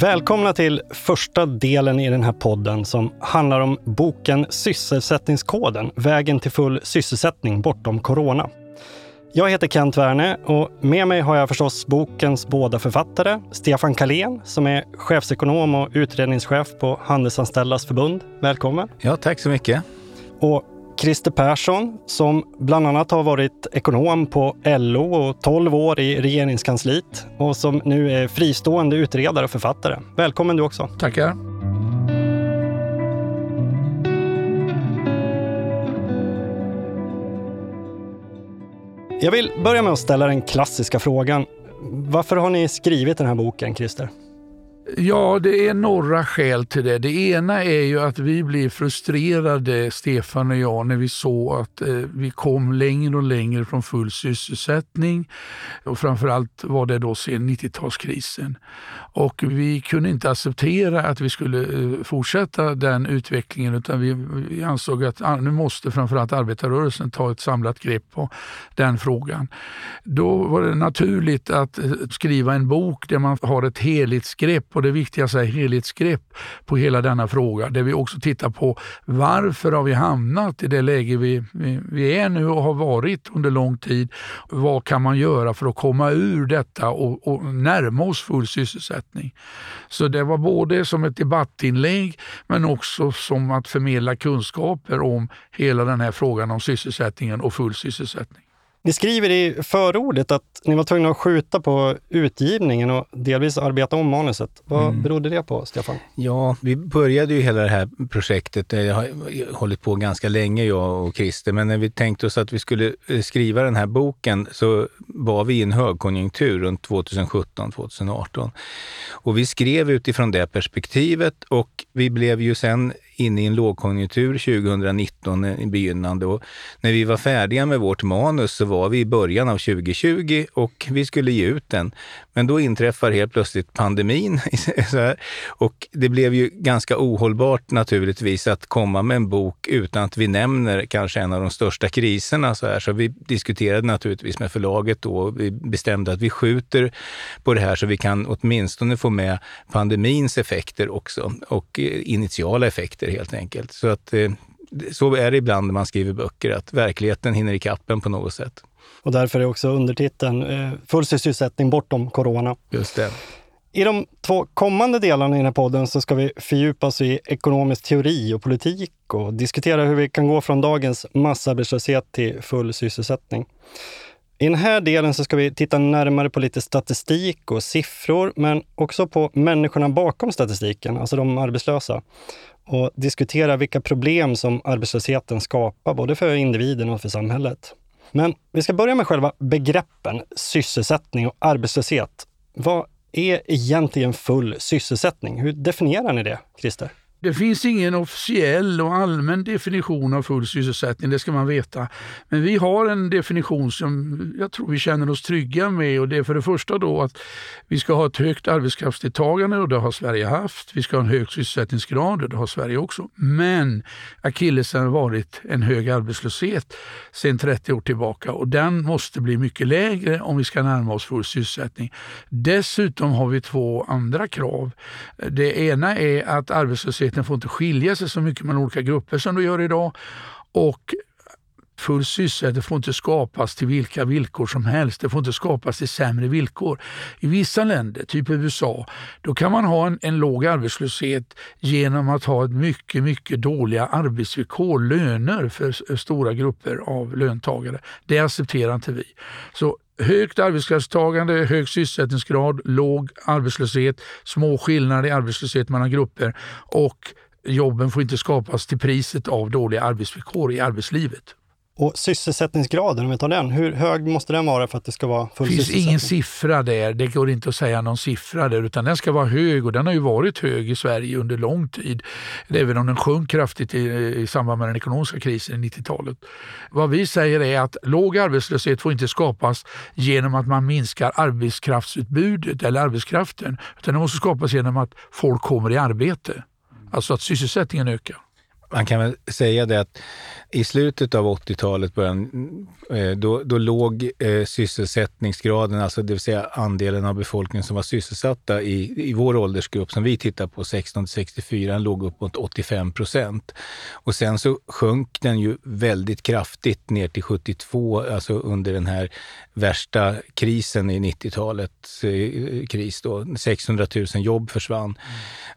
Välkomna till första delen i den här podden som handlar om boken Sysselsättningskoden, vägen till full sysselsättning bortom corona. Jag heter Kent Werne och med mig har jag förstås bokens båda författare. Stefan Kalén som är chefsekonom och utredningschef på Handelsanställdas förbund. Välkommen! Ja, tack så mycket. Och Christer Persson som bland annat har varit ekonom på LO och 12 år i regeringskansliet och som nu är fristående utredare och författare. Välkommen du också. Tackar. Jag vill börja med att ställa den klassiska frågan. Varför har ni skrivit den här boken, Christer? Ja, det är några skäl till det. Det ena är ju att vi blev frustrerade, Stefan och jag, när vi såg att eh, vi kom längre och längre från full sysselsättning. Och framförallt var det då sen 90-talskrisen. Och vi kunde inte acceptera att vi skulle eh, fortsätta den utvecklingen utan vi, vi ansåg att ah, nu måste framförallt arbetarrörelsen ta ett samlat grepp på den frågan. Då var det naturligt att eh, skriva en bok där man har ett helhetsgrepp och det viktigaste är helhetsgrepp på hela denna fråga där vi också tittar på varför har vi hamnat i det läge vi, vi, vi är nu och har varit under lång tid. Vad kan man göra för att komma ur detta och, och närma oss full sysselsättning? Så det var både som ett debattinlägg men också som att förmedla kunskaper om hela den här frågan om sysselsättningen och full sysselsättning. Ni skriver i förordet att ni var tvungna att skjuta på utgivningen och delvis arbeta om manuset. Vad mm. berodde det på, Stefan? Ja, vi började ju hela det här projektet, det har hållit på ganska länge jag och Christer, men när vi tänkte oss att vi skulle eh, skriva den här boken så var vi i en högkonjunktur runt 2017-2018. Och vi skrev utifrån det perspektivet och vi blev ju sen inne i en lågkonjunktur 2019 i begynnande och när vi var färdiga med vårt manus så var vi i början av 2020 och vi skulle ge ut den. Men då inträffar helt plötsligt pandemin och det blev ju ganska ohållbart naturligtvis att komma med en bok utan att vi nämner kanske en av de största kriserna. Så, här. så vi diskuterade naturligtvis med förlaget då och vi bestämde att vi skjuter på det här så vi kan åtminstone få med pandemins effekter också och eh, initiala effekter helt enkelt. Så att eh, så är det ibland när man skriver böcker, att verkligheten hinner ikapp en på något sätt. Och därför är också undertiteln eh, Full sysselsättning bortom corona. Just det. I de två kommande delarna i den här podden så ska vi fördjupa oss i ekonomisk teori och politik och diskutera hur vi kan gå från dagens massarbetslöshet till full sysselsättning. I den här delen så ska vi titta närmare på lite statistik och siffror, men också på människorna bakom statistiken, alltså de arbetslösa och diskutera vilka problem som arbetslösheten skapar, både för individen och för samhället. Men vi ska börja med själva begreppen sysselsättning och arbetslöshet. Vad är egentligen full sysselsättning? Hur definierar ni det, Christer? Det finns ingen officiell och allmän definition av full sysselsättning, det ska man veta. Men vi har en definition som jag tror vi känner oss trygga med och det är för det första då att vi ska ha ett högt arbetskraftsdeltagande och det har Sverige haft. Vi ska ha en hög sysselsättningsgrad och det har Sverige också. Men akillesen har varit en hög arbetslöshet sedan 30 år tillbaka och den måste bli mycket lägre om vi ska närma oss full sysselsättning. Dessutom har vi två andra krav. Det ena är att arbetslösheten arbetslösheten får inte skilja sig så mycket mellan olika grupper som det gör idag. Och full sysselsättning får inte skapas till vilka villkor som helst. Det får inte skapas till sämre villkor. I vissa länder, typ USA, då kan man ha en, en låg arbetslöshet genom att ha ett mycket, mycket dåliga arbetsvillkor, löner för stora grupper av löntagare. Det accepterar inte vi. Så högt arbetskraftstagande, hög sysselsättningsgrad, låg arbetslöshet, små skillnader i arbetslöshet mellan grupper och jobben får inte skapas till priset av dåliga arbetsvillkor i arbetslivet. Och sysselsättningsgraden, om vi tar den, hur hög måste den vara för att det ska vara full sysselsättning? Det finns ingen siffra där, det går inte att säga någon siffra där, utan den ska vara hög och den har ju varit hög i Sverige under lång tid. Även om den sjönk kraftigt i, i samband med den ekonomiska krisen i 90-talet. Vad vi säger är att låg arbetslöshet får inte skapas genom att man minskar arbetskraftsutbudet eller arbetskraften, utan det måste skapas genom att folk kommer i arbete. Alltså att sysselsättningen ökar. Man kan väl säga det att i slutet av 80-talet, eh, då, då låg eh, sysselsättningsgraden, alltså det vill säga andelen av befolkningen som var sysselsatta i, i vår åldersgrupp som vi tittar på, 16 till 64, låg upp mot 85 procent. Och sen så sjönk den ju väldigt kraftigt ner till 72, alltså under den här värsta krisen i 90-talets eh, kris. Då. 600 000 jobb försvann.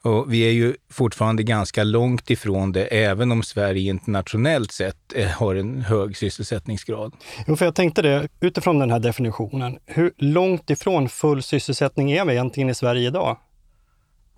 Mm. Och vi är ju fortfarande ganska långt ifrån det, även om Sverige internationellt sett eh, har en hög sysselsättningsgrad. Jo, för jag tänkte det, utifrån den här definitionen, hur långt ifrån full sysselsättning är vi egentligen i Sverige idag?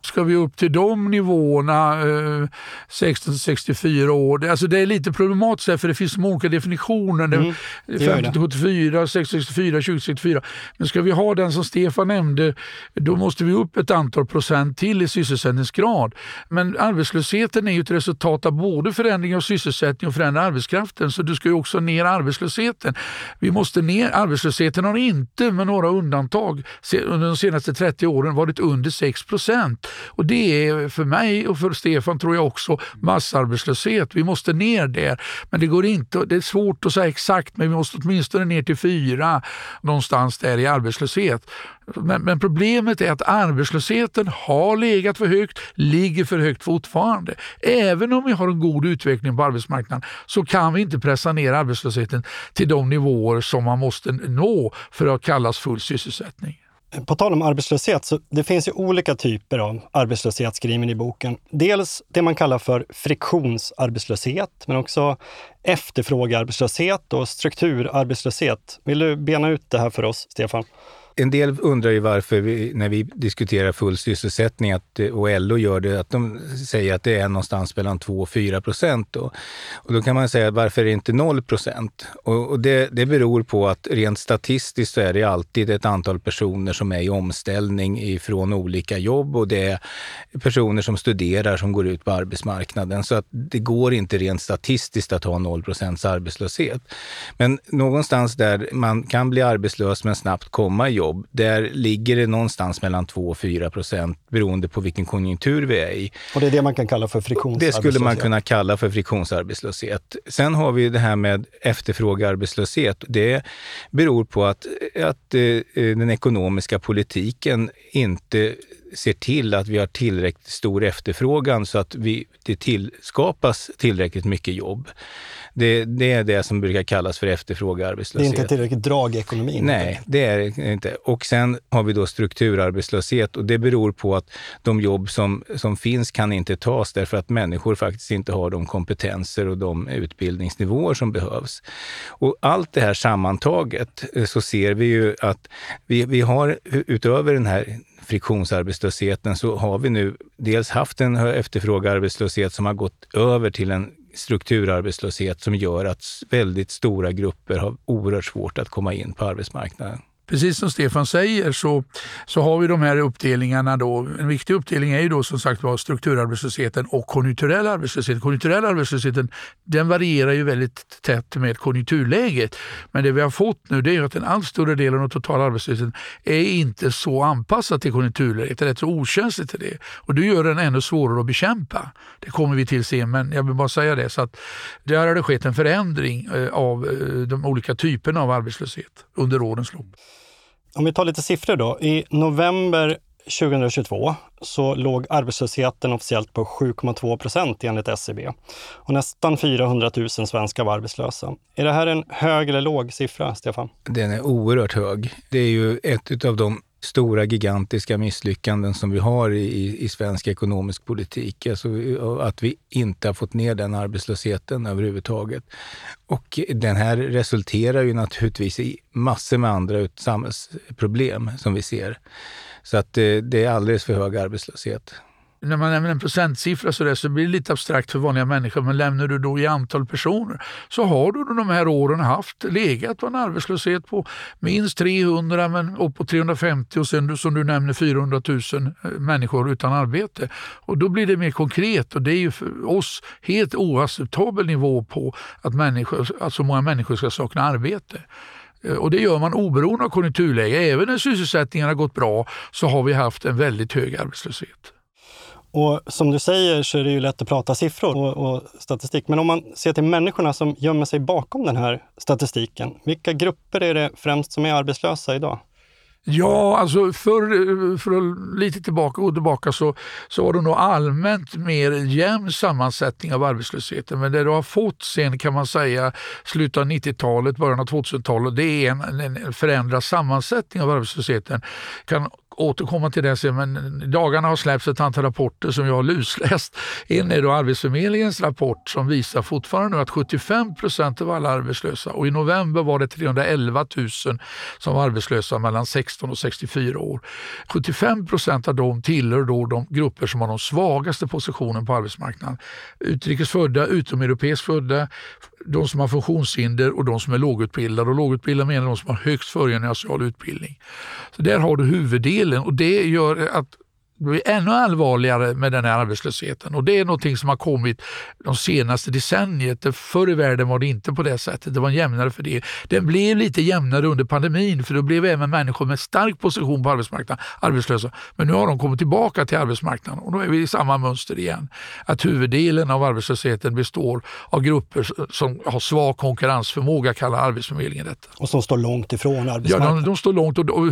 Ska vi upp till de nivåerna, eh, 16-64 år? Alltså det är lite problematiskt för det finns många olika definitioner. Mm, 50-74, 16-64, 20-64. Men ska vi ha den som Stefan nämnde, då måste vi upp ett antal procent till i sysselsättningsgrad. Men arbetslösheten är ju ett resultat av både förändring av sysselsättning och förändring av arbetskraften. Så du ska ju också ner arbetslösheten. Vi måste ner, arbetslösheten har inte med några undantag under de senaste 30 åren varit under 6 procent. Och det är för mig och för Stefan tror jag också massarbetslöshet. Vi måste ner där. Men det går inte, det är svårt att säga exakt men vi måste åtminstone ner till fyra någonstans där i arbetslöshet. Men, men, problemet är att arbetslösheten har legat för högt, ligger för högt fortfarande. Även om vi har en god utveckling på arbetsmarknaden så kan vi inte pressa ner arbetslösheten till de nivåer som man måste nå för att kallas full sysselsättning. På tal om arbetslöshet, så det finns ju olika typer av arbetslöshet skriven i boken. Dels det man kallar för friktionsarbetslöshet, men också efterfrågearbetslöshet och strukturarbetslöshet. Vill du bena ut det här för oss, Stefan? En del undrar ju varför vi, när vi diskuterar full sysselsättning att, och LO gör det, att de säger att det är någonstans mellan 2 och 4 procent. Då. Och då kan man säga varför är det inte 0 procent? Och, och det, det beror på att rent statistiskt så är det alltid ett antal personer som är i omställning ifrån olika jobb och det är personer som studerar som går ut på arbetsmarknaden. Så att det går inte rent statistiskt att ha 0 procents arbetslöshet. Men någonstans där man kan bli arbetslös men snabbt komma i jobb jobb, där ligger det någonstans mellan 2 och 4 procent beroende på vilken konjunktur vi är i. Och det är det man kan kalla för friktionsarbetslöshet? Det skulle man kunna kalla för friktionsarbetslöshet. Sen har vi det här med efterfrågearbetslöshet. Det beror på att, att eh, den ekonomiska politiken inte ser till att vi har tillräckligt stor efterfrågan så att vi, det tillskapas tillräckligt mycket jobb. Det, det, är det som brukar kallas för efterfrågearbetslöshet. Det är inte tillräckligt drag i ekonomin? Nej, det är det inte. Och sen har vi då strukturarbetslöshet och det beror på att de jobb som, som finns kan inte tas därför att människor faktiskt inte har de kompetenser och de utbildningsnivåer som behövs. Och allt det här sammantaget eh, så ser vi ju att vi, vi har utöver den här friktionsarbetslösheten så har vi nu dels haft en efterfrågearbetslöshet som har gått över till en strukturarbetslöshet som gör att väldigt stora grupper har oerhört svårt att komma in på arbetsmarknaden precis som Stefan säger så, så har vi de här uppdelningarna. Då. En viktig uppdelning är ju då som sagt var strukturarbetslösheten och konjunkturell arbetslöshet. Konjunkturell arbetslösheten den varierar ju väldigt tätt med konjunkturläget. Men det vi har fått nu det är att den allt större delen av den totala arbetslösheten är inte så anpassad till konjunkturläget. Det är rätt så okänsligt till det. Och det gör den ännu svårare att bekämpa. Det kommer vi till sen. men jag vill bara säga det. Så att där har det skett en förändring eh, av eh, de olika typerna av arbetslöshet under årens lopp. Om vi tar lite siffror då. I november 2022 så låg arbetslösheten officiellt på 7,2 procent enligt SCB. Och nästan 400 000 svenskar var arbetslösa. Är det här en hög eller låg siffra, Stefan? Den är oerhört hög. Det är ju ett av de stora gigantiska misslyckanden som vi har i, i svensk ekonomisk politik. Alltså att vi inte har fått ner den arbetslösheten överhuvudtaget. Och den här resulterar ju naturligtvis i massor med andra samhällsproblem som vi ser. Så att det, det är alldeles för hög arbetslöshet när man nämner en procentsiffra så, där, så blir det lite abstrakt för vanliga människor. Men lämnar du då i antal personer så har du de här åren haft legat på en arbetslöshet på minst 300 men upp på 350 och sen som du nämner 400 000 eh, människor utan arbete. Och då blir det mer konkret och det är ju för oss helt oacceptabel nivå på att, människor, att så många människor ska sakna arbete. Eh, och det gör man oberoende av konjunkturläge. Även när sysselsättningen har gått bra så har vi haft en väldigt hög arbetslöshet. Och som du säger så är det ju lätt att prata siffror och, och, statistik. Men om man ser till människorna som gömmer sig bakom den här statistiken, vilka grupper är det främst som är arbetslösa idag? Ja, alltså för, för lite tillbaka och tillbaka så, så var det nog allmänt mer jämn sammansättning av arbetslösheten. Men det du har fått sen kan man säga slutet av 90-talet, början av 2000-talet, det är en, en förändrad sammansättning av arbetslösheten. Kan återkomma till det sen, men i dagarna har släppts ett antal rapporter som jag har lusläst. En är då Arbetsförmedlingens rapport som visar fortfarande att 75 procent av alla arbetslösa och i november var det 311 000 som var arbetslösa mellan 16 och 64 år. 75 procent av dem tillhör då de grupper som har de svagaste positionen på arbetsmarknaden. Utrikesfödda, utomeuropeiskt födda, de som har funktionshinder och de som är lågutbildade. Och lågutbildade menar de som har högst förgymnasial utbildning. Så där har du huvuddelen och det gör att det blir ännu allvarligare med den här arbetslösheten och det är någonting som har kommit de senaste decenniet. Förr i världen var det inte på det sättet. Det var en jämnare fördelning. Den blev lite jämnare under pandemin för då blev även människor med stark position på arbetsmarknaden arbetslösa. Men nu har de kommit tillbaka till arbetsmarknaden och då är vi i samma mönster igen. Att huvuddelen av arbetslösheten består av grupper som har svag konkurrensförmåga kallar Arbetsförmedlingen detta. Och som står långt ifrån arbetsmarknaden. Ja, de, de står långt. Och, och,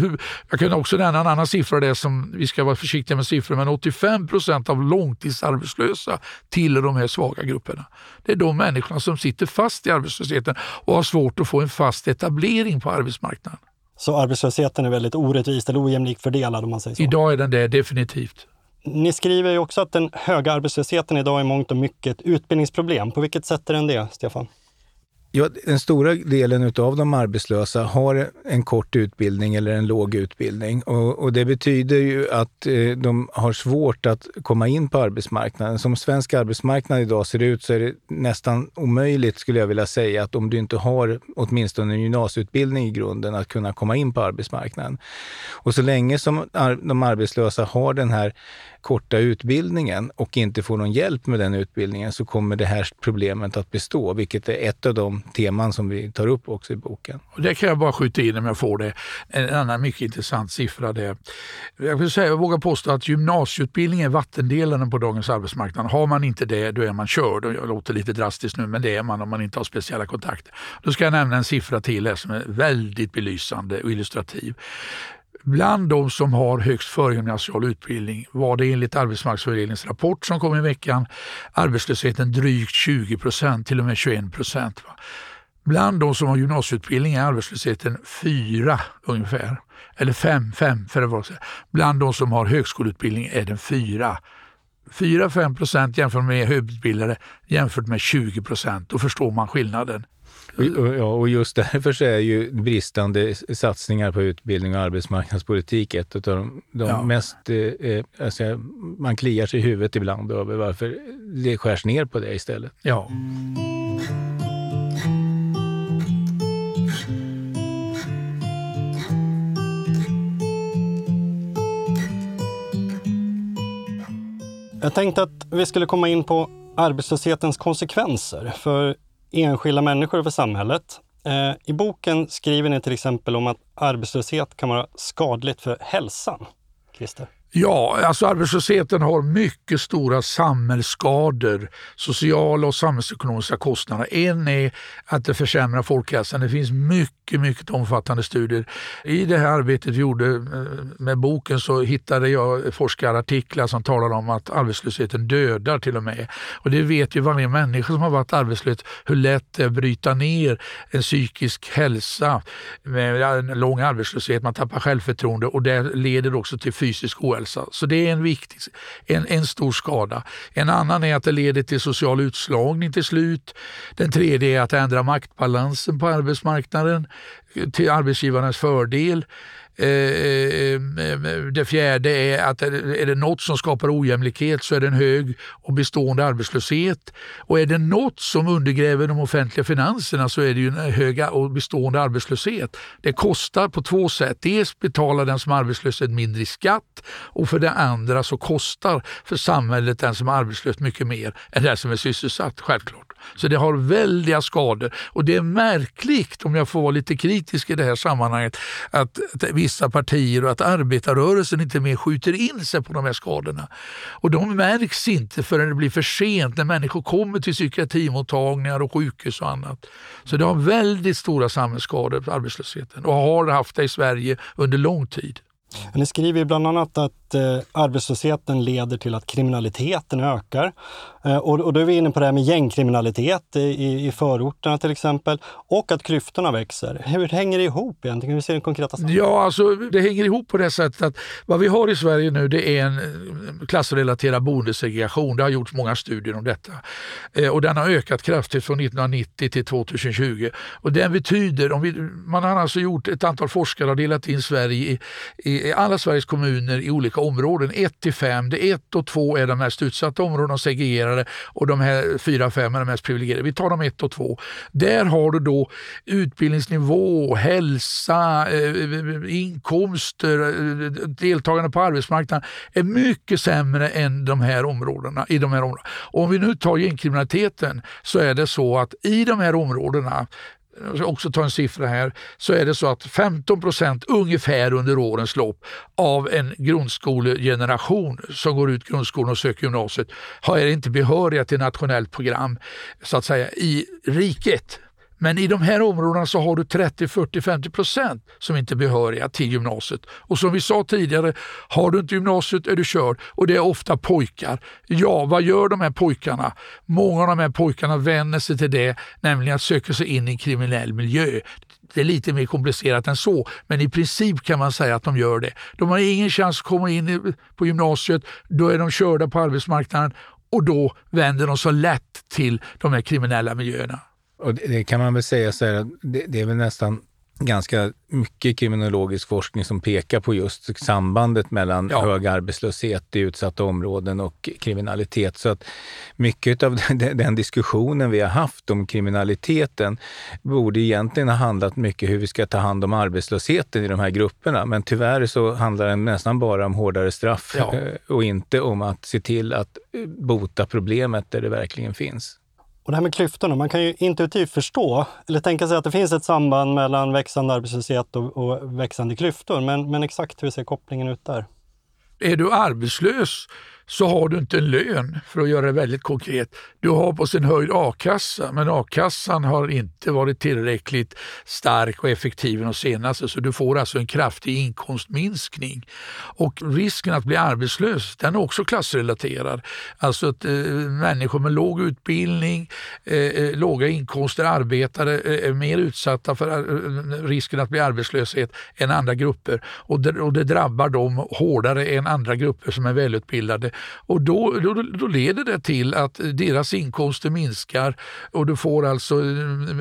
jag kan också nämna en annan siffra där som vi ska vara försiktiga med siffror, men 85 procent av långtidsarbetslösa tillhör de här svaga grupperna. Det är de människorna som sitter fast i arbetslösheten och har svårt att få en fast etablering på arbetsmarknaden. Så arbetslösheten är väldigt orättvist eller ojämlikt fördelad om man säger så? Idag är den det, definitivt. Ni skriver ju också att den höga arbetslösheten idag är mångt och mycket ett utbildningsproblem. På vilket sätt är den det, Stefan? Ja, den stora delen av de arbetslösa har en kort utbildning eller en låg utbildning. Och, och, det betyder ju att eh, de har svårt att komma in på arbetsmarknaden. Som svensk arbetsmarknad idag ser ut så är det nästan omöjligt, skulle jag vilja säga, att om du inte har åtminstone en gymnasieutbildning i grunden, att kunna komma in på arbetsmarknaden. Och så länge som de arbetslösa har den här korta utbildningen och inte får någon hjälp med den utbildningen så kommer det här problemet att bestå, vilket är ett av de teman som vi tar upp också i boken. Och det kan jag bara skjuta in om jag får det. En annan mycket intressant siffra. Det. Jag, vill säga, jag vågar påstå att gymnasieutbildning är vattendelaren på dagens arbetsmarknad. Har man inte det, då är man körd. Jag låter lite drastiskt nu, men det är man om man inte har speciella kontakter. Då ska jag nämna en siffra till här som är väldigt belysande och illustrativ. Bland de som har högst förgymnasial utbildning var det enligt arbetsmarknadsfördelningens rapport som kom i veckan arbetslösheten drygt 20 procent, till och med 21 procent. Bland de som har gymnasieutbildning är arbetslösheten 4 ungefär, eller 5, 5 för att vara så. Bland de som har högskoleutbildning är den 4. 4-5 procent jämfört med högutbildade jämfört med 20 procent. Då förstår man skillnaden. Och, ja, och just därför så är ju bristande satsningar på utbildning och arbetsmarknadspolitik ett av de, de ja. mest... Eh, eh, alltså, man kliar sig i huvudet ibland över varför det skärs ner på det istället. Ja. Jag tänkte att vi skulle komma in på arbetslöshetens konsekvenser. För enskilda människor och för samhället. Eh, I boken skriver ni till exempel om att arbetslöshet kan vara skadligt för hälsan. Christer? Ja, alltså arbetslösheten har mycket stora samhällsskador, sociala och samhällsekonomiska kostnader. En är att det försämrar folkhälsan. Det finns mycket, mycket omfattande studier. I det här arbetet vi gjorde eh, med boken så hittade jag forskarartiklar som talar om att arbetslösheten dödar till och med. Och det vet ju varje människa som har varit arbetslös hur lätt det är att bryta ner en psykisk hälsa med en lång arbetslöshet. Man tappar självförtroende och det leder också till fysisk ohälsa ohälsa. Så det är en, viktig, en, en stor skada. En annan är att det leder till social utslagning till slut. Den tredje är att ändra maktbalansen på arbetsmarknaden eh, till arbetsgivarens fördel. Eh, eh, eh, det fjärde är att är det något som skapar ojämlikhet så är det en hög och bestående arbetslöshet. Och är det något som undergräver de offentliga finanserna så är det ju en hög och bestående arbetslöshet. Det kostar på två sätt. Dels betalar den som är arbetslös mindre i skatt och för det andra så kostar för samhället den som är arbetslös mycket mer än den som är sysselsatt, självklart. Så det har väldiga skador. Och det är märkligt, om jag får vara lite kritisk i det här sammanhanget, att, att vissa partier och att arbetarrörelsen inte mer skjuter in sig på de här skadorna. Och de märks inte förrän det blir för sent när människor kommer till psykiatrimottagningar och sjukhus och annat. Så det har väldigt stora samhällsskador, arbetslösheten, och har haft det i Sverige under lång tid. Ni skriver bland annat att eh, arbetslösheten leder till att kriminaliteten ökar. Eh, och, och då är vi inne på det här med gängkriminalitet i, i förorterna till exempel och att klyftorna växer. Hur hänger det ihop egentligen? Hur ser den konkreta sammanhang Ja, alltså det hänger ihop på det sättet att vad vi har i Sverige nu det är en eh, klassrelaterad boendesegregation. Det har gjorts många studier om detta. Eh, och den har ökat kraftigt från 1990 till 2020. Och den betyder, om vi, man har alltså gjort, ett antal forskare har delat in Sverige i, i i alla Sveriges kommuner i olika områden, 1 till 5. Det 1 och 2 är de mest utsatta områdena och segregerade och de här 4 och 5 är de mest privilegierade. Vi tar de 1 och 2. Där har du då utbildningsnivå, hälsa, eh, inkomster, eh, deltagande på arbetsmarknaden är mycket sämre än de här områdena. I de här områdena. Och om vi nu tar gängkriminaliteten så är det så att i de här områdena jag ska också ta en siffra här, så är det så att 15 procent ungefär under årens lopp av en grundskolegeneration som går ut grundskolan och söker gymnasiet har inte behöriga till nationellt program så att säga i riket. Men i de här områdena så har du 30, 40, 50 procent som inte är behöriga till gymnasiet. Och som vi sa tidigare, har du inte gymnasiet är du körd och det är ofta pojkar. Ja, vad gör de här pojkarna? Många av de här pojkarna vänder sig till det, nämligen att söka sig in i en kriminell miljö. Det är lite mer komplicerat än så, men i princip kan man säga att de gör det. De har ingen chans att komma in på gymnasiet, då är de körda på arbetsmarknaden och då vänder de så lätt till de här kriminella miljöerna. Och det, det, kan man väl säga så här, det, det är väl nästan ganska mycket kriminologisk forskning som pekar på just sambandet mellan ja. hög arbetslöshet i utsatta områden och kriminalitet. Så att mycket av den diskussionen vi har haft om kriminaliteten borde egentligen ha handlat mycket hur vi ska ta hand om arbetslösheten i de här grupperna. Men tyvärr så handlar den nästan bara om hårdare straff ja. Eh, och inte om att se till att eh, bota problemet där det verkligen finns. Och det här med klyftorna, man kan ju intuitivt förstå eller tänka sig att det finns ett samband mellan växande arbetslöshet och, och växande klyftor. Men, men exakt hur ser kopplingen ut där? Är du arbetslös så har du inte en lön, för att göra det väldigt konkret. Du har på sin höjd a-kassa, men a-kassan har inte varit tillräckligt stark och effektiv de senaste, så du får alltså en kraftig inkomstminskning. Och risken att bli arbetslös, den är också klassrelaterad. Alltså att eh, människor med låg utbildning, eh, eh låga inkomster, arbetare eh, är mer utsatta för eh, risken att bli arbetslöshet än andra grupper. Och det, och det drabbar dem hårdare än andra grupper som är välutbildade. Och då, då, då leder det till att deras inkomster minskar och du får alltså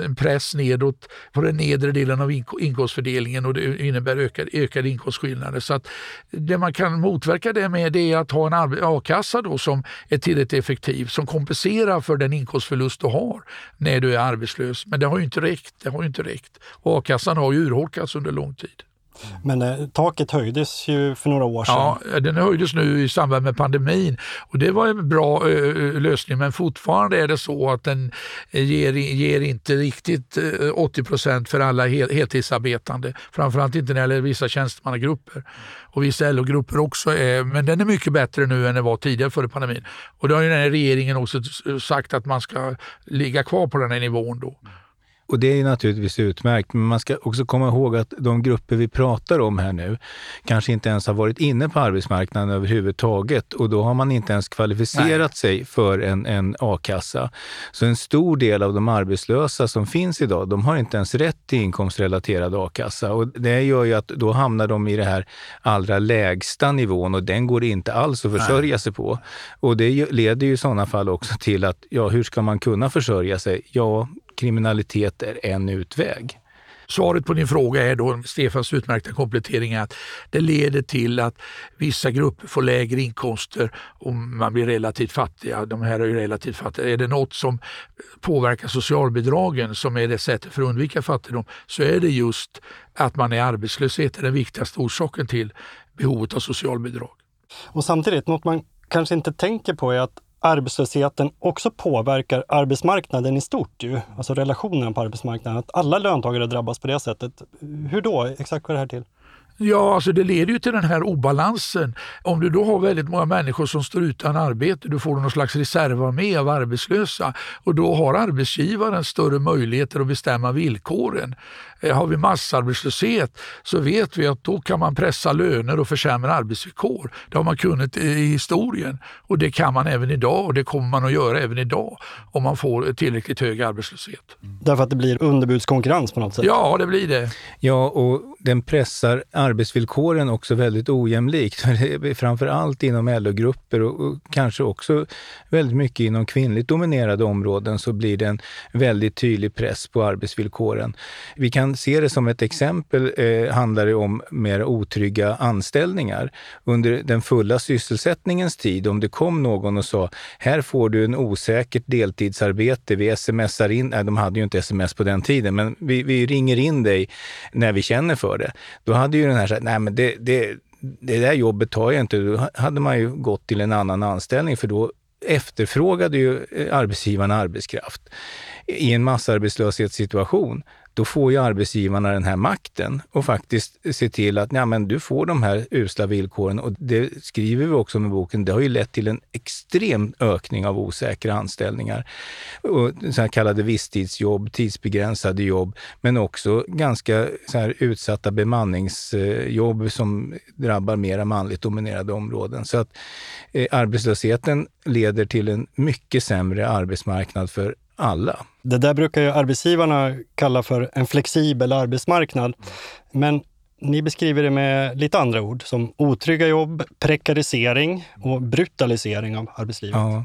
en press nedåt på den nedre delen av inkomstfördelningen och det innebär ökad, ökade inkomstskillnader. Så att det man kan motverka det med det är att ha en a-kassa då som är tillräckligt effektiv som kompenserar för den inkomstförlust du har när du är arbetslös. Men det har ju inte räckt. Det har inte räckt. A-kassan har ju urholkats under lång tid. Men eh, taket höjdes ju för några år sedan. Ja, den höjdes nu i samband med pandemin och det var en bra eh, eh lösning men fortfarande är det så att den eh, ger, ger inte riktigt eh, 80 procent för alla hel, heltidsarbetande. Framförallt inte när det gäller vissa tjänstemannagrupper och vissa LO-grupper också. Är, men den är mycket bättre nu än den var tidigare före pandemin. Och då har ju den här regeringen också sagt att man ska ligga kvar på den här nivån då. Och det är naturligtvis utmärkt, men man ska också komma ihåg att de grupper vi pratar om här nu kanske inte ens har varit inne på arbetsmarknaden överhuvudtaget och då har man inte ens kvalificerat Nej. sig för en, en a-kassa. Så en stor del av de arbetslösa som finns idag, de har inte ens rätt till inkomstrelaterad a-kassa och det gör ju att då hamnar de i det här allra lägsta nivån och den går inte alls att försörja Nej. sig på. Och det leder ju i sådana fall också till att, ja, hur ska man kunna försörja sig? Ja, kriminalitet är en utväg. Svaret på din fråga är då, Stefans utmärkta komplettering, att det leder till att vissa grupper får lägre inkomster och man blir relativt fattiga. De här är ju relativt fattiga. Är det något som påverkar socialbidragen, som är det sättet för att undvika fattigdom, så är det just att man är arbetslöshet är den viktigaste orsaken till behovet av socialbidrag. Och samtidigt, något man kanske inte tänker på är att arbetslösheten också påverkar arbetsmarknaden i stort, ju. alltså relationerna på arbetsmarknaden. Att alla löntagare drabbas på det sättet. Hur då? Exakt vad är det här till? Ja, alltså det leder ju till den här obalansen. Om du då har väldigt många människor som står utan arbete, du får någon slags reservarmé av arbetslösa och då har arbetsgivaren större möjligheter att bestämma villkoren. Eh, har vi massarbetslöshet så vet vi att då kan man pressa löner och försämra arbetsvillkor. Det har man kunnat i historien och det kan man även idag och det kommer man att göra även idag om man får tillräckligt hög arbetslöshet. Därför att det blir underbudskonkurrens på något sätt? Ja, det blir det. Ja, och den pressar arbetsvillkoren också väldigt ojämlikt. Framför allt inom LO-grupper och, och kanske också väldigt mycket inom kvinnligt dominerade områden så blir det en väldigt tydlig press på arbetsvillkoren. Vi kan se det som ett exempel, eh, handlar det om mer otrygga anställningar. Under den fulla sysselsättningens tid, om det kom någon och sa här får du en osäkert deltidsarbete, vi smsar in, nej de hade ju inte sms på den tiden, men vi, vi ringer in dig när vi känner för det. Då hade ju den här sagt, nej men det, det, det där jobbet tar jag inte. Då hade man ju gått till en annan anställning för då efterfrågade ju eh, arbetsgivarna arbetskraft. I en massarbetslöshetssituation då får ju arbetsgivarna den här makten och faktiskt se till att ja, men du får de här usla villkoren. Och det skriver vi också med boken. Det har ju lett till en extrem ökning av osäkra anställningar. Och så här kallade visstidsjobb, tidsbegränsade jobb, men också ganska så här utsatta bemanningsjobb som drabbar mera manligt dominerade områden. Så att eh, arbetslösheten leder till en mycket sämre arbetsmarknad för alla. Det där brukar ju arbetsgivarna kalla för en flexibel arbetsmarknad. Men ni beskriver det med lite andra ord som otrygga jobb, prekarisering och brutalisering av arbetslivet. Ja,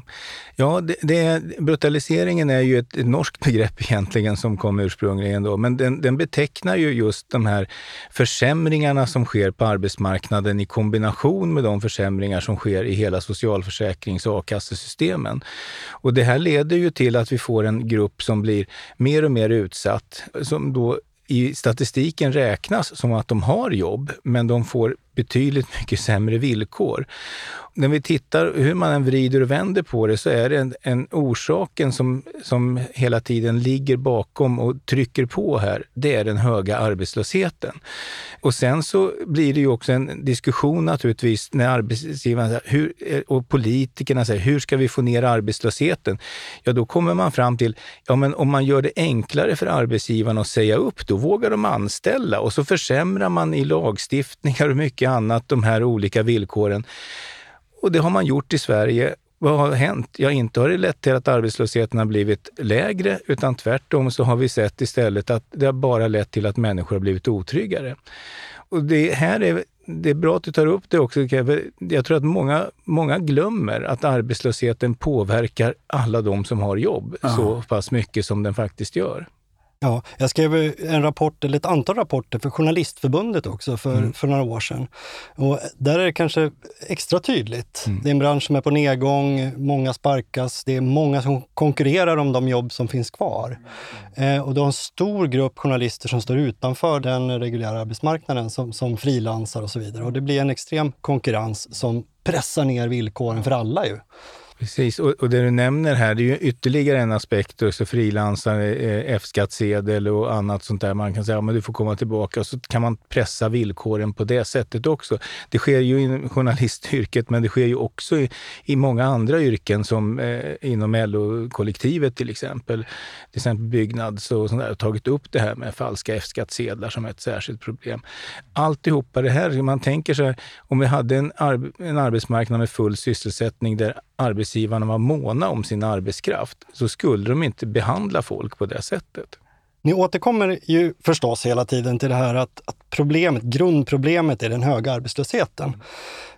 ja det, det, brutaliseringen är ju ett, ett norskt begrepp egentligen som kom ursprungligen då, men den, den, betecknar ju just de här försämringarna som sker på arbetsmarknaden i kombination med de försämringar som sker i hela socialförsäkrings och a-kassesystemen. Och det här leder ju till att vi får en grupp som blir mer och mer utsatt, som då i statistiken räknas som att de har jobb, men de får betydligt mycket sämre villkor när vi tittar hur man än vrider och vänder på det så är det en, en orsaken som, som hela tiden ligger bakom och trycker på här, det är den höga arbetslösheten. Och sen så blir det ju också en diskussion naturligtvis när arbetsgivarna hur, och politikerna säger hur ska vi få ner arbetslösheten? Ja, då kommer man fram till, ja men om man gör det enklare för arbetsgivarna att säga upp, då vågar de anställa och så försämrar man i lagstiftningar och mycket annat de här olika villkoren. Och det har man gjort i Sverige. Vad har hänt? Ja, inte har det lett till att arbetslösheten har blivit lägre, utan tvärtom så har vi sett istället att det har bara lett till att människor har blivit otryggare. Och det här är det är bra att du tar upp det också. Jag tror att många, många glömmer att arbetslösheten påverkar alla de som har jobb Aha. så pass mycket som den faktiskt gör. Ja, jag skrev en rapport, eller ett antal rapporter för Journalistförbundet också för, mm. för några år sedan. Och där är det kanske extra tydligt. Mm. Det är en bransch som är på nedgång, många sparkas, det är många som konkurrerar om de jobb som finns kvar. Eh, och du har en stor grupp journalister som står utanför den reguljära arbetsmarknaden som, som frilansar och så vidare. Och det blir en extrem konkurrens som pressar ner villkoren för alla ju. Precis, och, och det du nämner här, det är ju ytterligare en aspekt, också frilansare, eh, F-skattsedel och annat sånt där. Man kan säga, att ja, du får komma tillbaka, och så kan man pressa villkoren på det sättet också. Det sker ju i journalistyrket, men det sker ju också i, i många andra yrken som eh, inom LO-kollektivet till exempel. Till exempel Byggnads och sånt där, har tagit upp det här med falska F-skattsedlar som ett särskilt problem. Alltihopa det här, man tänker sig, om vi hade en, arb en arbetsmarknad med full sysselsättning där arbetsgivarna var måna om sin arbetskraft så skulle de inte behandla folk på det sättet. Ni återkommer ju förstås hela tiden till det här att, att problemet, grundproblemet är den höga arbetslösheten.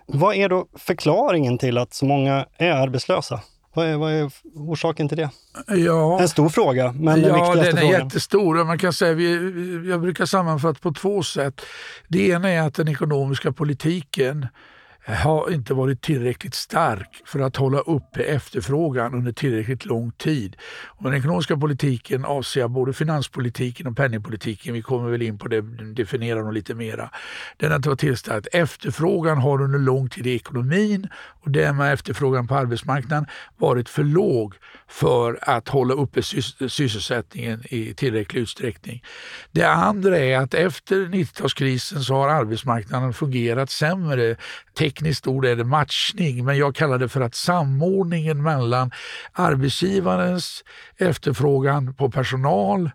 Vad är då förklaringen till att så många är arbetslösa? Vad är, vad är orsaken till det? Ja, en stor fråga, men den ja, viktigaste den är frågan. jättestor. Man kan säga, vi, jag brukar sammanfatta på två sätt. Det ena är att den ekonomiska politiken har inte varit tillräckligt stark för att hålla uppe efterfrågan under tillräckligt lång tid. Och den ekonomiska politiken avser både finanspolitiken och penningpolitiken. Vi kommer väl in på det, definiera dem lite mera. Den har inte varit tillräckligt stark. Efterfrågan har under lång tid i ekonomin och därmed efterfrågan på arbetsmarknaden varit för låg för att hålla uppe sysselsättningen i tillräcklig utsträckning. Det andra är att efter 90-talskrisen så har arbetsmarknaden fungerat sämre. Tekniskt ord är det matchning, men jag kallar det för att samordningen mellan arbetsgivarens efterfrågan på personal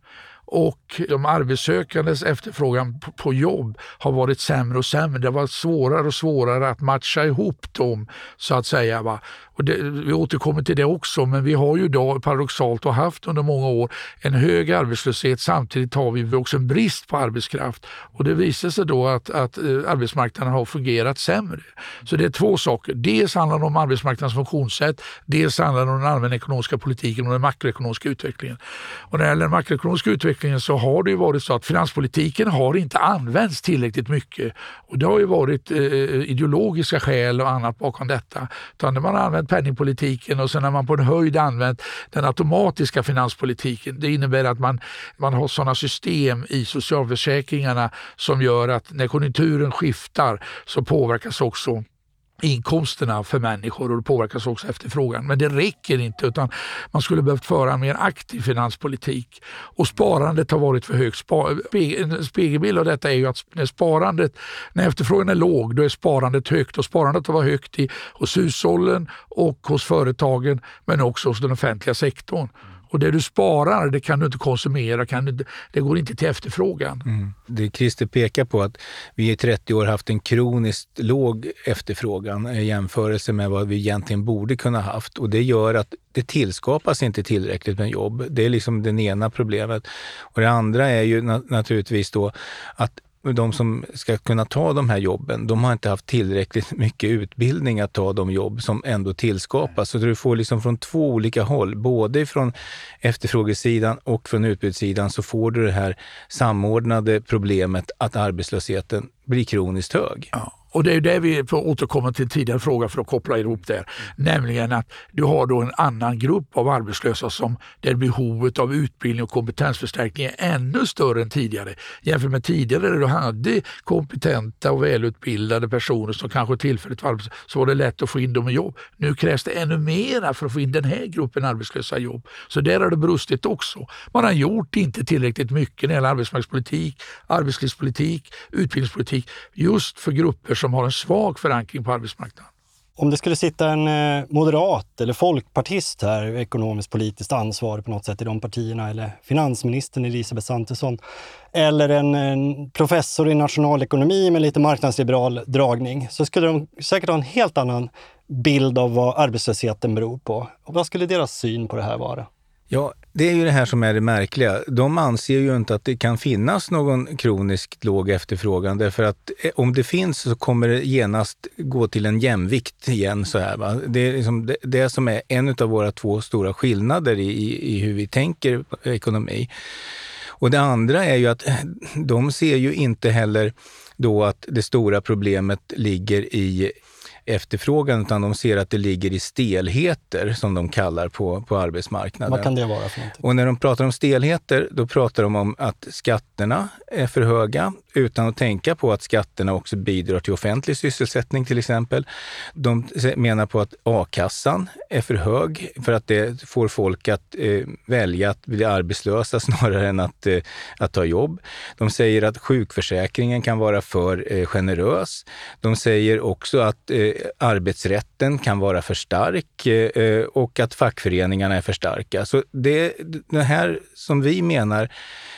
och de arbetssökandes efterfrågan på jobb har varit sämre och sämre. Det har varit svårare och svårare att matcha ihop dem så att säga. Va? Och det, vi återkommer till det också, men vi har ju idag paradoxalt och haft under många år en hög arbetslöshet. Samtidigt har vi också en brist på arbetskraft och det visar sig då att, att eh, arbetsmarknaden har fungerat sämre. Så det är två saker. Dels handlar det om arbetsmarknadens funktionssätt, dels handlar det om den allmänna ekonomiska politiken och den makroekonomiska utvecklingen. Och när det gäller den makroekonomiska utvecklingen så har det ju varit så att finanspolitiken har inte använts tillräckligt mycket. Och det har ju varit eh, ideologiska skäl och annat bakom detta. Utan man har använt penningpolitiken och sen har man på en höjd använt den automatiska finanspolitiken. Det innebär att man, man har sådana system i socialförsäkringarna som gör att när konjunkturen skiftar så påverkas också inkomsterna för människor och det påverkas också efterfrågan. Men det räcker inte utan man skulle behövt föra en mer aktiv finanspolitik. Och sparandet har varit för högt. En spegelbild av detta är ju att när sparandet, när efterfrågan är låg, då är sparandet högt och sparandet har varit högt i, hos hushållen och hos företagen men också hos den offentliga sektorn. Och det du sparar det kan du inte konsumera, kan du, det går inte till efterfrågan. Mm. Det Christer pekar på att vi i 30 år haft en kroniskt låg efterfrågan i jämförelse med vad vi egentligen borde kunna haft. Och det gör att det tillskapas inte tillräckligt med jobb. Det är liksom det ena problemet. Och det andra är ju naturligtvis då att de som ska kunna ta de här jobben, de har inte haft tillräckligt mycket utbildning att ta de jobb som ändå tillskapas. Så du får liksom från två olika håll, både från efterfrågesidan och från utbudssidan, så får du det här samordnade problemet att arbetslösheten blir kroniskt hög. Ja. Och det är det vi får återkomma till tidigare fråga för att koppla ihop det. Nämligen att du har då en annan grupp av arbetslösa som där behovet av utbildning och kompetensförstärkning är ännu större än tidigare. Jämfört med tidigare där du hade kompetenta och välutbildade personer som kanske tillfälligt var arbetslösa så var det lätt att få in dem i jobb. Nu krävs det ännu mera för att få in den här gruppen arbetslösa i jobb. Så där har det brustit också. Man har gjort inte tillräckligt mycket när det gäller arbetsmarknadspolitik, arbetslivspolitik, utbildningspolitik just för grupper som som har en svag förankring på arbetsmarknaden. Om det skulle sitta en eh, moderat eller folkpartist här, ekonomiskt politiskt ansvarig på något sätt i de partierna, eller finansministern Elisabeth Svantesson, eller en, en, professor i nationalekonomi med lite marknadsliberal dragning, så skulle de säkert ha en helt annan bild av vad arbetslösheten beror på. Och vad skulle deras syn på det här vara? Ja, det är ju det här som är det märkliga. De anser ju inte att det kan finnas någon kroniskt låg efterfrågan därför att eh, om det finns så kommer det genast gå till en jämvikt igen. Så här, va? Det är liksom det, det som är en av våra två stora skillnader i, i hur vi tänker ekonomi. Och det andra är ju att eh, de ser ju inte heller då att det stora problemet ligger i efterfrågan, utan de ser att det ligger i stelheter, som de kallar på, på arbetsmarknaden. Vad kan det vara för någonting? Och när de pratar om stelheter, då pratar de om att skatterna är för höga, utan att tänka på att skatterna också bidrar till offentlig sysselsättning till exempel. De menar på att a-kassan är för hög för att det får folk att eh, välja att bli arbetslösa snarare än att, eh, att ta jobb. De säger att sjukförsäkringen kan vara för eh, generös. De säger också att eh, arbetsrätten kan vara för stark eh, och att fackföreningarna är för starka. Så det, det här som vi menar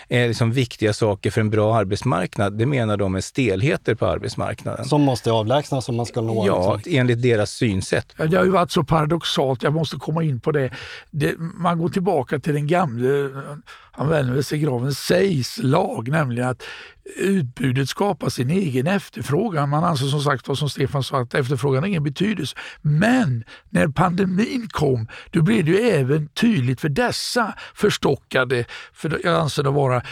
är liksom viktiga saker för en bra arbetsmarknad, det menar de är stelheter på arbetsmarknaden. Som måste avlägsnas om man ska nå... Ja, liksom. enligt deras synsätt. Det har ju varit så paradoxalt, jag måste komma in på det. det man går tillbaka till den gamle, han vänder sig i graven, sägs lag, nämligen att utbudet skapar sin egen efterfrågan. Man anser som sagt som Stefan sa att efterfrågan har ingen betydelse. Men när pandemin kom då blev det ju även tydligt för dessa förstockade, för jag anser det vara, eh,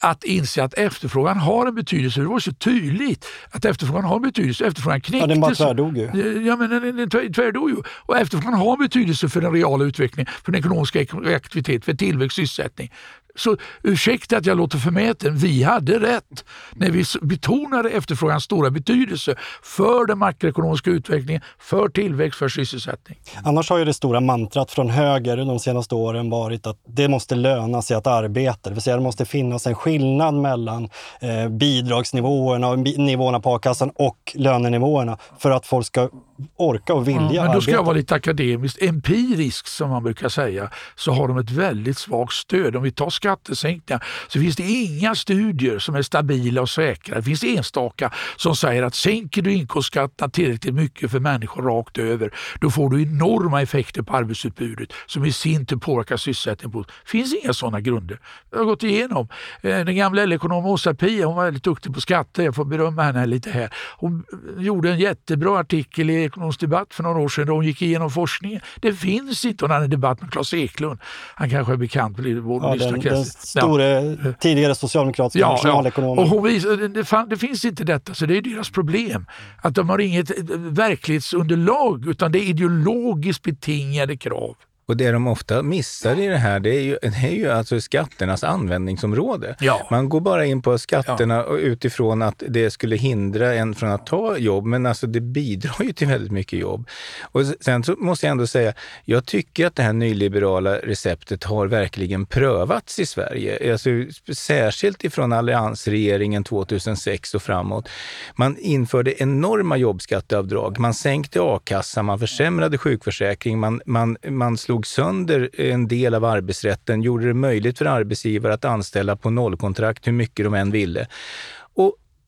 att inse att efterfrågan har en betydelse. Det var så tydligt att efterfrågan har betydelse. Efterfrågan knäcktes. Ja, den bara tvärdog ju. Ja, men den, den tvärdog ju. Och efterfrågan har betydelse för den reala utvecklingen, för den ekonomiska aktivitet, för tillväxt, sysselsättning. Så ursäkta att jag låter förmäten, vi hade rätt när vi betonade efterfrågans stora betydelse för den makroekonomiska utvecklingen, för tillväxt, för sysselsättning. Annars har ju det stora mantrat från höger de senaste åren varit att det måste löna sig att arbeta. Det vill säga det måste finnas en skillnad mellan eh, bidragsnivåerna och nivåerna på a-kassan och lönenivåerna för att folk ska orka och vilja ja, Men då ska arbeta. jag vara lite akademisk. Empiriskt, som man brukar säga, så har de ett väldigt svagt stöd. Om vi tar skattesänkningar så finns det inga studier som är stabila och säkra. Det finns enstaka som säger att sänker du inkomstskatterna tillräckligt mycket för människor rakt över, då får du enorma effekter på arbetsutbudet som i sin tur påverkar sysselsättningen. Det finns inga sådana grunder. Jag har gått igenom. Eh, den gamla LO-ekonomen Åsa Pia, hon var väldigt duktig på skatter. Jag får berömma henne lite här. Hon gjorde en jättebra artikel i Ekonomisk debatt för några år sedan då hon gick igenom forskningen. Det finns inte. Hade en debatt med Claes Eklund. Han kanske är bekant med vår ja, lyssnarkrets. Den store ja. tidigare socialdemokratiska ja, nationalekonomen. Ja. Och hon visade, det, fan, det finns inte detta, så det är deras problem. Att de har inget verklighetsunderlag utan det är ideologiskt betingade krav. Och det de ofta missar i det här, det är ju, det är ju alltså skatternas användningsområde. Ja. Man går bara in på skatterna ja. utifrån att det skulle hindra en från att ta jobb, men alltså det bidrar ju till väldigt mycket jobb. Och sen så måste jag ändå säga, jag tycker att det här nyliberala receptet har verkligen prövats i Sverige. Alltså, särskilt ifrån alliansregeringen 2006 och framåt. Man införde enorma jobbskatteavdrag, man sänkte a-kassan, man försämrade sjukförsäkring, man, man, man slog slog sönder en del av arbetsrätten, gjorde det möjligt för arbetsgivare att anställa på nollkontrakt hur mycket de än ville.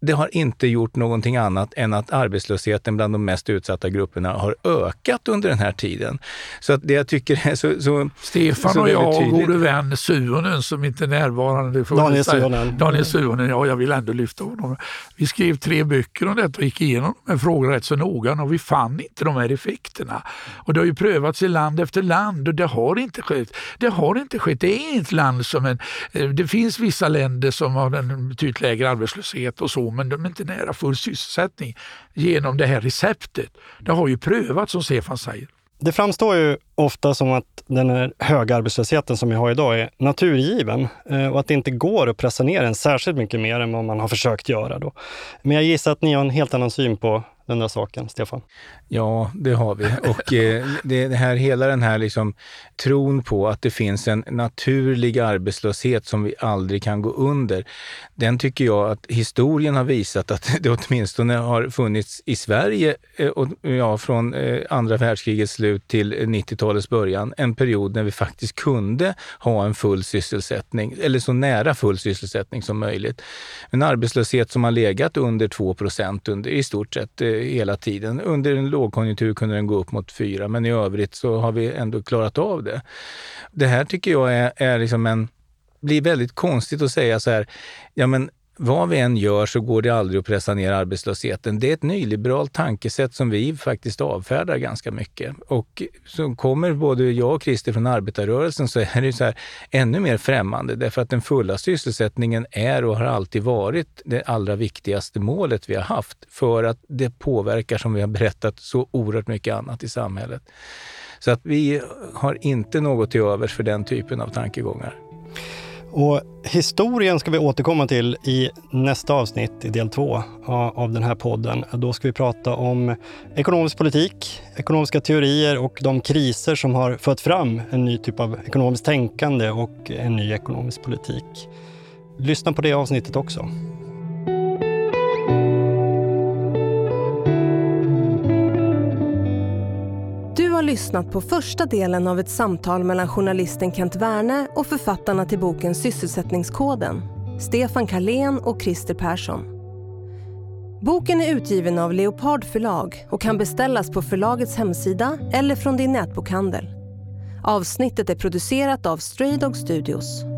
Det har inte gjort någonting annat än att arbetslösheten bland de mest utsatta grupperna har ökat under den här tiden. Så att det jag tycker är så, så Stefan så och jag och gode vän Suonen som inte är närvarande. Daniel Suonen. Daniel Suonen, ja jag vill ändå lyfta honom. Vi skrev tre böcker om detta och gick igenom de här frågorna rätt så noga och vi fann inte de här effekterna. Och det har ju prövats i land efter land och det har inte skett. Det har inte skett. Det är ett land som en... Eh, det finns vissa länder som har en betydligt lägre arbetslöshet och så men de är inte nära full sysselsättning genom det här receptet. Det har ju prövats som Stefan säger. Det framstår ju ofta som att den här höga arbetslösheten som vi har idag är naturgiven eh, och att det inte går att pressa ner den särskilt mycket mer än vad man har försökt göra. Då. Men jag gissar att ni har en helt annan syn på den där saken, Stefan? Ja, det har vi. Och eh, det, det, här, hela den här liksom, tron på att det finns en naturlig arbetslöshet som vi aldrig kan gå under, den tycker jag att historien har visat att det åtminstone har funnits i Sverige eh, och, ja, från eh, andra världskrigets slut till 90-talets början, en period när vi faktiskt kunde ha en full sysselsättning, eller så nära full sysselsättning som möjligt. En arbetslöshet som har legat under 2 procent under i stort sett eh, hela tiden. Under en lågkonjunktur kunde den gå upp mot 4, men i övrigt så har vi ändå klarat av det. Det här tycker jag är, är liksom en blir väldigt konstigt att säga så här, ja men vad vi än gör så går det aldrig att pressa ner arbetslösheten. Det är ett nyliberalt tankesätt som vi faktiskt avfärdar ganska mycket. Och så kommer både jag och Christer från arbetarrörelsen så är det så här ännu mer främmande därför att den fulla sysselsättningen är och har alltid varit det allra viktigaste målet vi har haft för att det påverkar, som vi har berättat, så oerhört mycket annat i samhället. Så att vi har inte något till övers för den typen av tankegångar. Och historien ska vi återkomma till i nästa avsnitt, i del två av den här podden. Då ska vi prata om ekonomisk politik, ekonomiska teorier och de kriser som har fött fram en ny typ av ekonomiskt tänkande och en ny ekonomisk politik. Lyssna på det avsnittet också. Lyssnat på första delen av ett samtal mellan journalisten Kent Werne och författarna till boken Sysselsättningskoden, Stefan Karlén och Christer Persson. Boken är utgiven av Leopard förlag och kan beställas på förlagets hemsida eller från din nätbokhandel. Avsnittet är producerat av Stray Dog Studios.